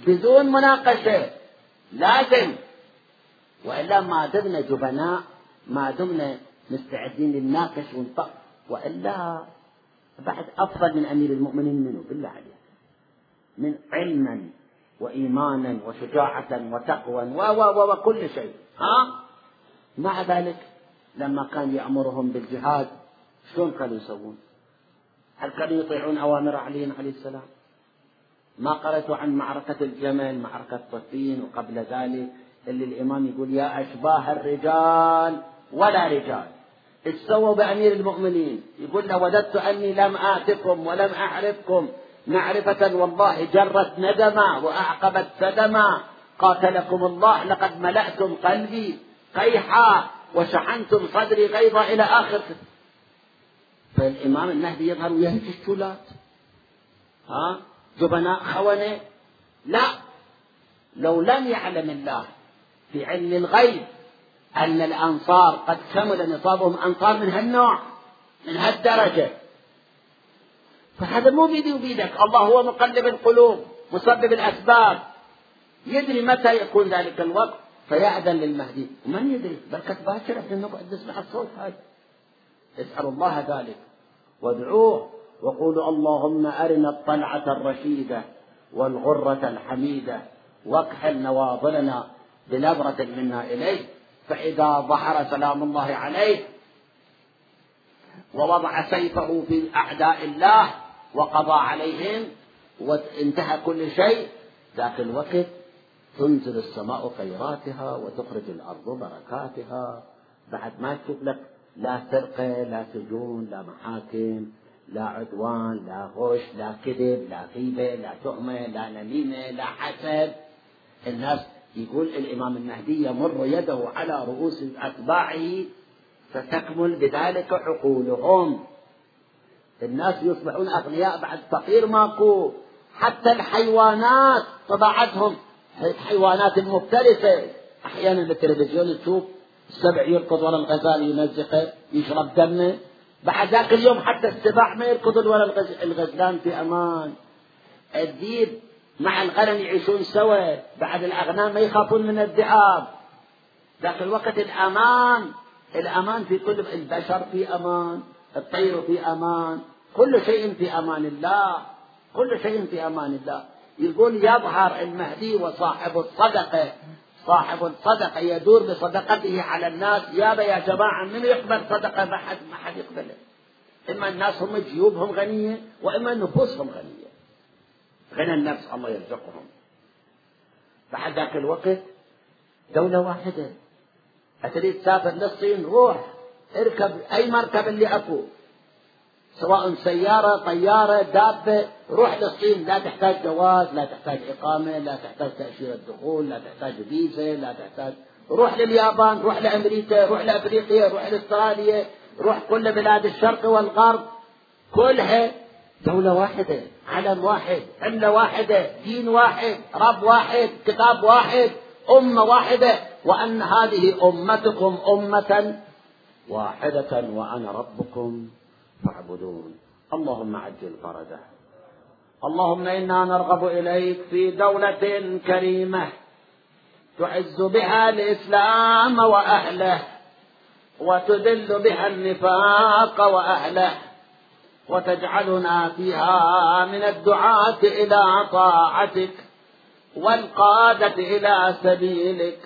بدون مناقشة. لازم. وإلا ما دمنا جبناء ما دمنا مستعدين للناقش ونطق وإلا بعد أفضل من أمير المؤمنين منه بالله عليك. من علما وإيمانا وشجاعة وتقوى و وكل شيء. ها؟ مع ذلك لما كان يأمرهم بالجهاد شلون كانوا يسوون؟ هل كانوا يطيعون أوامر علي عليه السلام؟ ما قرأت عن معركة الجمل معركة صفين وقبل ذلك اللي الإمام يقول يا أشباه الرجال ولا رجال. إيش سووا بأمير المؤمنين؟ يقول له وددت أني لم آتكم ولم أعرفكم. معرفة والله جرت ندما وأعقبت سدما قاتلكم الله لقد ملأتم قلبي. قيحا وشحنتم صدري غيظا إلى آخر. فالإمام المهدي يظهر ويهجي الشولات ها؟ جبناء خونة. لا. لو لم يعلم الله في علم الغيب أن الأنصار قد كمل نصابهم أنصار من هالنوع من هالدرجة. فهذا مو بيدي وبيدك. الله هو مقلب القلوب مسبب الأسباب. يدري متى يكون ذلك الوقت. فيأذن للمهدي. ومن يدري؟ بركة باكر إحنا نقعد نسمع الصوت هذا اسأل الله ذلك. وادعوه وقولوا اللهم أرنا الطلعة الرشيدة والغرة الحميدة واكحل نواضلنا بنظرة منا إليه. فإذا ظهر سلام الله عليه ووضع سيفه في أعداء الله وقضى عليهم وانتهى كل شيء ذاك الوقت تنزل السماء خيراتها وتخرج الأرض بركاتها. بعد ما تشوف لك لا سرقة لا سجون لا محاكم لا عدوان لا غش لا كذب لا غيبة لا تهمة لا نميمة لا حسد. الناس يقول الإمام المهدي يمر يده على رؤوس أتباعه فتكمل بذلك عقولهم. الناس يصبحون أغنياء بعد فقير ماكو. حتى الحيوانات طبعتهم. الحيوانات المفترسة أحيانا بالتلفزيون تشوف السبع يركض ورا الغزال يمزقه يشرب دمه بعد ذاك اليوم حتى السباع ما يركضون ولا الغزلان في أمان. الديب مع الغنم يعيشون سوا. بعد الأغنام ما يخافون من الذئاب. ذاك الوقت الأمان. الأمان في كل البشر في أمان. الطير في أمان. كل شيء في أمان الله. كل شيء في أمان الله. يقول يظهر المهدي وصاحب الصدقة. صاحب الصدقة يدور بصدقته على الناس. يابا يا جماعة من يقبل صدقة؟ ما حد ما حد يقبلها إما الناس هم جيوبهم غنية وإما نفوسهم غنية. غنى النفس الله يرزقهم. بعد ذاك الوقت دولة واحدة. أتريد تسافر للصين؟ روح. اركب أي مركب اللي أكو سواء سيارة طيارة دابة روح للصين لا تحتاج جواز لا تحتاج إقامة لا تحتاج تأشيرة دخول لا تحتاج فيزا لا تحتاج. روح لليابان روح لأمريكا روح لأفريقيا روح لأستراليا روح كل بلاد الشرق والغرب. كلها دولة واحدة علم واحد عملة واحدة دين واحد رب واحد كتاب واحد أمة واحدة. وأن هذه أمتكم أمة واحدة وأنا ربكم فاعبدون. اللهم عجل فرجه. اللهم إنا نرغب إليك في دولة كريمة تعز بها الإسلام وأهله وتذل بها النفاق وأهله وتجعلنا فيها من الدعاة إلى طاعتك والقادة إلى سبيلك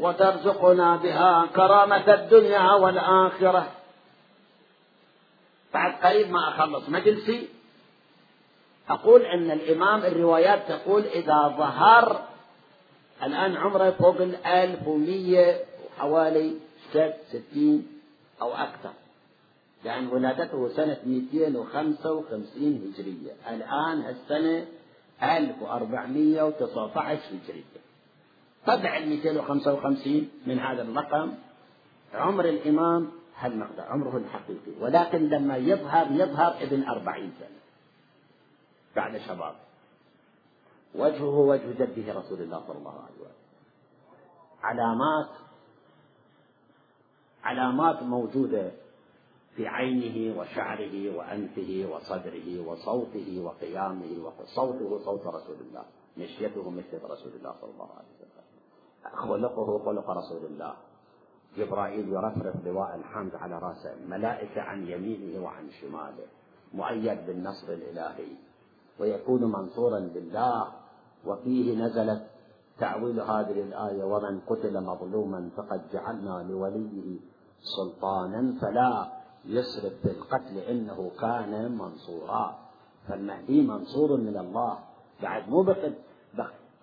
وترزقنا بها كرامة الدنيا والآخرة. بعد قريب ما أخلص مجلسي أقول أن الإمام الروايات تقول إذا ظهر الآن عمره فوق الألف ومية وحوالي ستين أو أكثر. لأن ولادته سنة 255 هجرية. الآن السنة 1419 هجرية. طبع ال 255 من هذا الرقم. عمر الإمام هالمقدار عمره الحقيقي. ولكن لما يظهر يظهر ابن أربعين سنة. بعد شباب. وجهه وجه جده رسول الله صلى الله عليه وسلم. علامات علامات موجودة في عينه وشعره وأنفه وصدره وصوته وقيامه وصوته صوت رسول الله. مشيته مشية رسول الله صلى الله عليه وسلم. خلقه خلق رسول الله. جبرائيل يرفرف لواء الحمد على رأسه ملائكة عن يمينه وعن شماله مؤيد بالنصر الإلهي ويكون منصورا بالله وفيه نزلت تعويل هذه الآية ومن قتل مظلوما فقد جعلنا لوليه سلطانا فلا يسرف في القتل إنه كان منصورا. فالمهدي منصور من الله. بعد مو بقد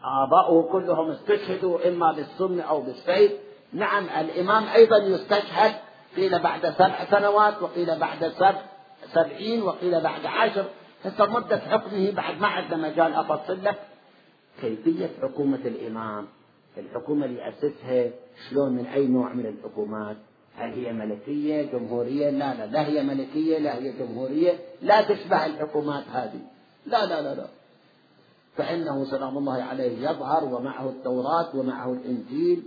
آباؤه كلهم استشهدوا إما بالسم أو بالسيف نعم الإمام أيضا يستشهد قيل بعد سبع سنوات وقيل بعد سبع سبعين وقيل بعد عشر. هسه مدة حكمه بعد ما عندنا مجال أفصل لك. كيفية حكومة الإمام؟ الحكومة اللي أسسها شلون من أي نوع من الحكومات؟ هل هي ملكية جمهورية؟ لا لا لا هي ملكية لا هي جمهورية. لا تشبه الحكومات هذه. لا لا لا لا. فإنه سلام الله عليه يظهر ومعه التوراة ومعه الإنجيل.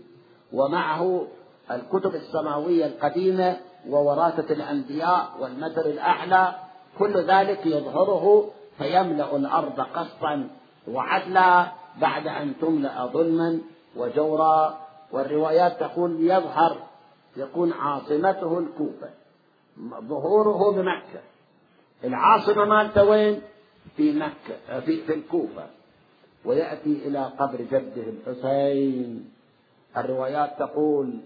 ومعه الكتب السماوية القديمة ووراثة الأنبياء والمثل الأعلى كل ذلك يظهره فيملأ الأرض قسطا وعدلا بعد أن تملأ ظلما وجورا. والروايات تقول يظهر يكون عاصمته الكوفة ظهوره بمكة. العاصمة مالته وين؟ في مكة في الكوفة. ويأتي إلى قبر جده الحسين. الروايات تقول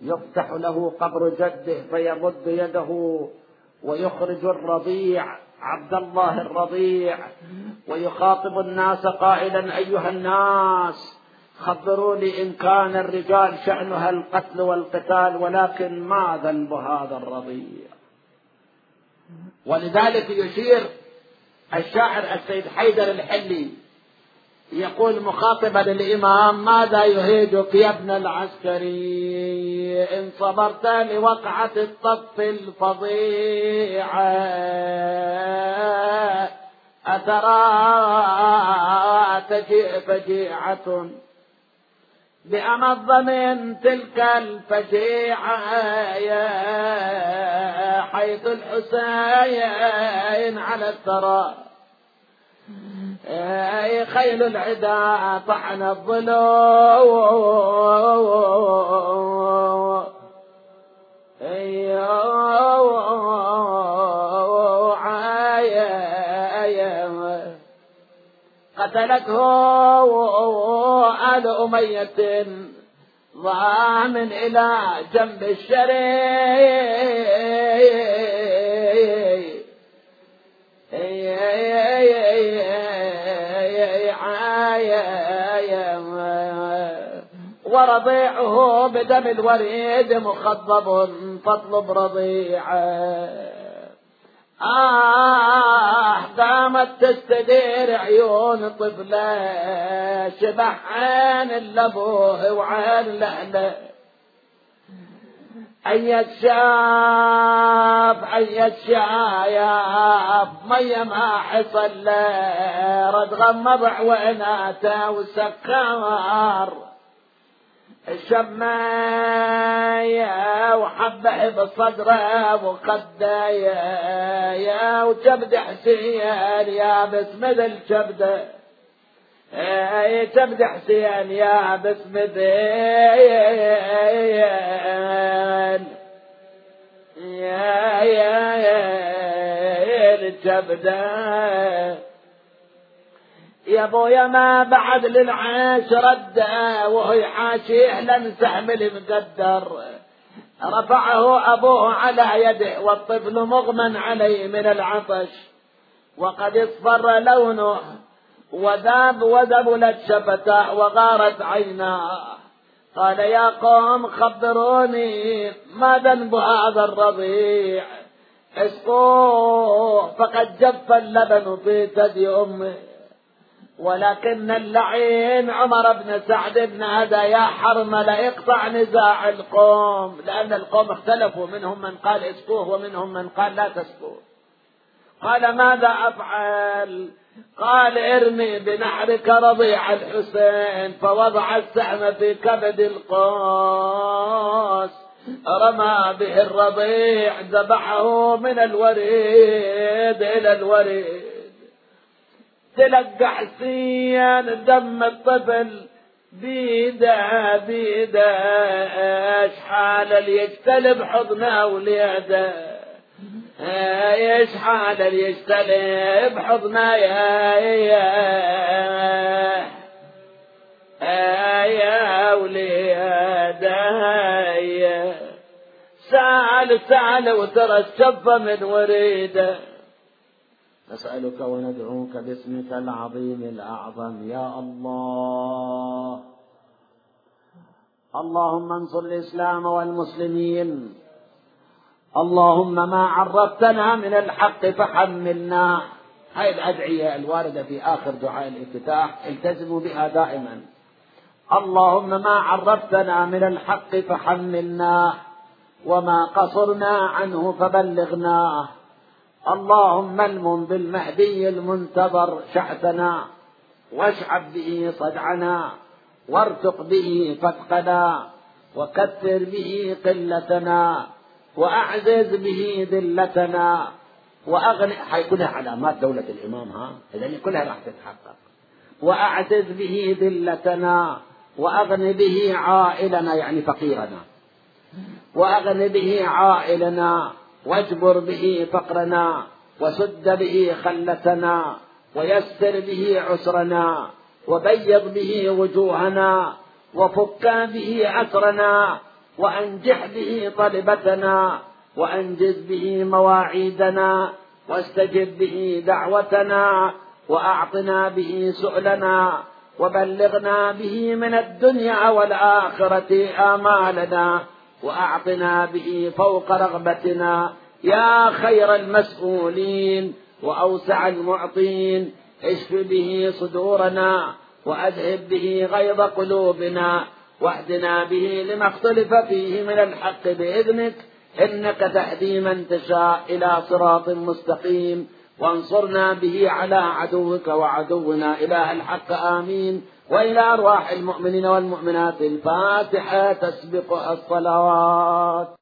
يفتح له قبر جده فيمد يده ويخرج الرضيع عبد الله الرضيع ويخاطب الناس قائلا أيها الناس خبروني إن كان الرجال شأنها القتل والقتال ولكن ما ذنب هذا الرضيع؟ ولذلك يشير الشاعر السيد حيدر الحلي يقول مخاطبا للإمام ماذا يهيجك يا ابن العسكري؟ إن صبرت لوقعة الطف الفظيعة أترى تجيء فجيعة بأمض من تلك الفجيعة حيث الحسين على الثرى. خيل العدا طحن الظلو قتلته آل أمية ضامن إلى جنب الشريك ورضيعه بدم الوريد مخضب فاطلب رضيعه آه قامت تستدير عيون طفلة شبح عين لأبوه وعين لأهله أي شاف أي شايف مية ما حصل له. رد غمض عويناته وسكر الشماية وحبه بصدره وقدايا يا وكبد حسين يا بس مثل كبده كبد حسين يا بس مثل يا يا يا الكبده يا ابويا ما بعد للعيش رده وهو يحاشيه لنسهم المقدر. رفعه أبوه على يده والطفل مغمى عليه من العطش. وقد اصفر لونه وذاب وذبلت شفتاه وغارت عيناه. قال يا قوم خبروني ما ذنب هذا الرضيع اسقوه فقد جف اللبن في ثدي امه ولكن اللعين عمر بن سعد بن هذا يا حرملة يقطع نزاع القوم لأن القوم اختلفوا منهم من قال اسقوه ومنهم من قال لا تسقوه. قال ماذا أفعل؟ قال ارمي بنحرك رضيع الحسين فوضع السهم في كبد القوس رمى به الرضيع ذبحه من الوريد إلى الوريد. تلقى حسين دم الطفل بيده بيده إيش حال اللي يجتلب حضنه وليده اللي يجتلب حضنه يا يا وليده سأل سأل وترى الشفه من وريده. نسألك وندعوك باسمك العظيم الأعظم يا الله. اللهم انصر الإسلام والمسلمين. اللهم ما عرفتنا من الحق فحملنا. هاي الأدعية الواردة في آخر دعاء الافتتاح التزموا بها دائما. اللهم ما عرفتنا من الحق فحملناه وما قصرنا عنه فبلغناه اللهم المن بالمهدي المنتظر شعثنا واشعب به صدعنا. وارتق به فتقنا وكثر به قلتنا. وأعزز به ذلتنا وأغني حيكونها علامات دولة الإمام ها؟ إذا كلها راح تتحقق. وأعزز به ذلتنا وأغن به عائلنا يعني فقيرنا. وأغن به عائلنا واجبر به فقرنا وسد به خلتنا ويسر به عسرنا وبيض به وجوهنا وفك به أسرنا وأنجح به طلبتنا وأنجز به مواعيدنا واستجب به دعوتنا وأعطنا به سؤلنا وبلغنا به من الدنيا والآخرة آمالنا وأعطنا به فوق رغبتنا. يا خير المسؤولين وأوسع المعطين اشف به صدورنا وأذهب به غيظ قلوبنا. واهدنا به لما اختلف فيه من الحق بإذنك إنك تهدي من تشاء إلى صراط مستقيم وانصرنا به على عدوك وعدونا إله الحق آمين. وإلى أرواح المؤمنين والمؤمنات الفاتحة تسبق الصلوات.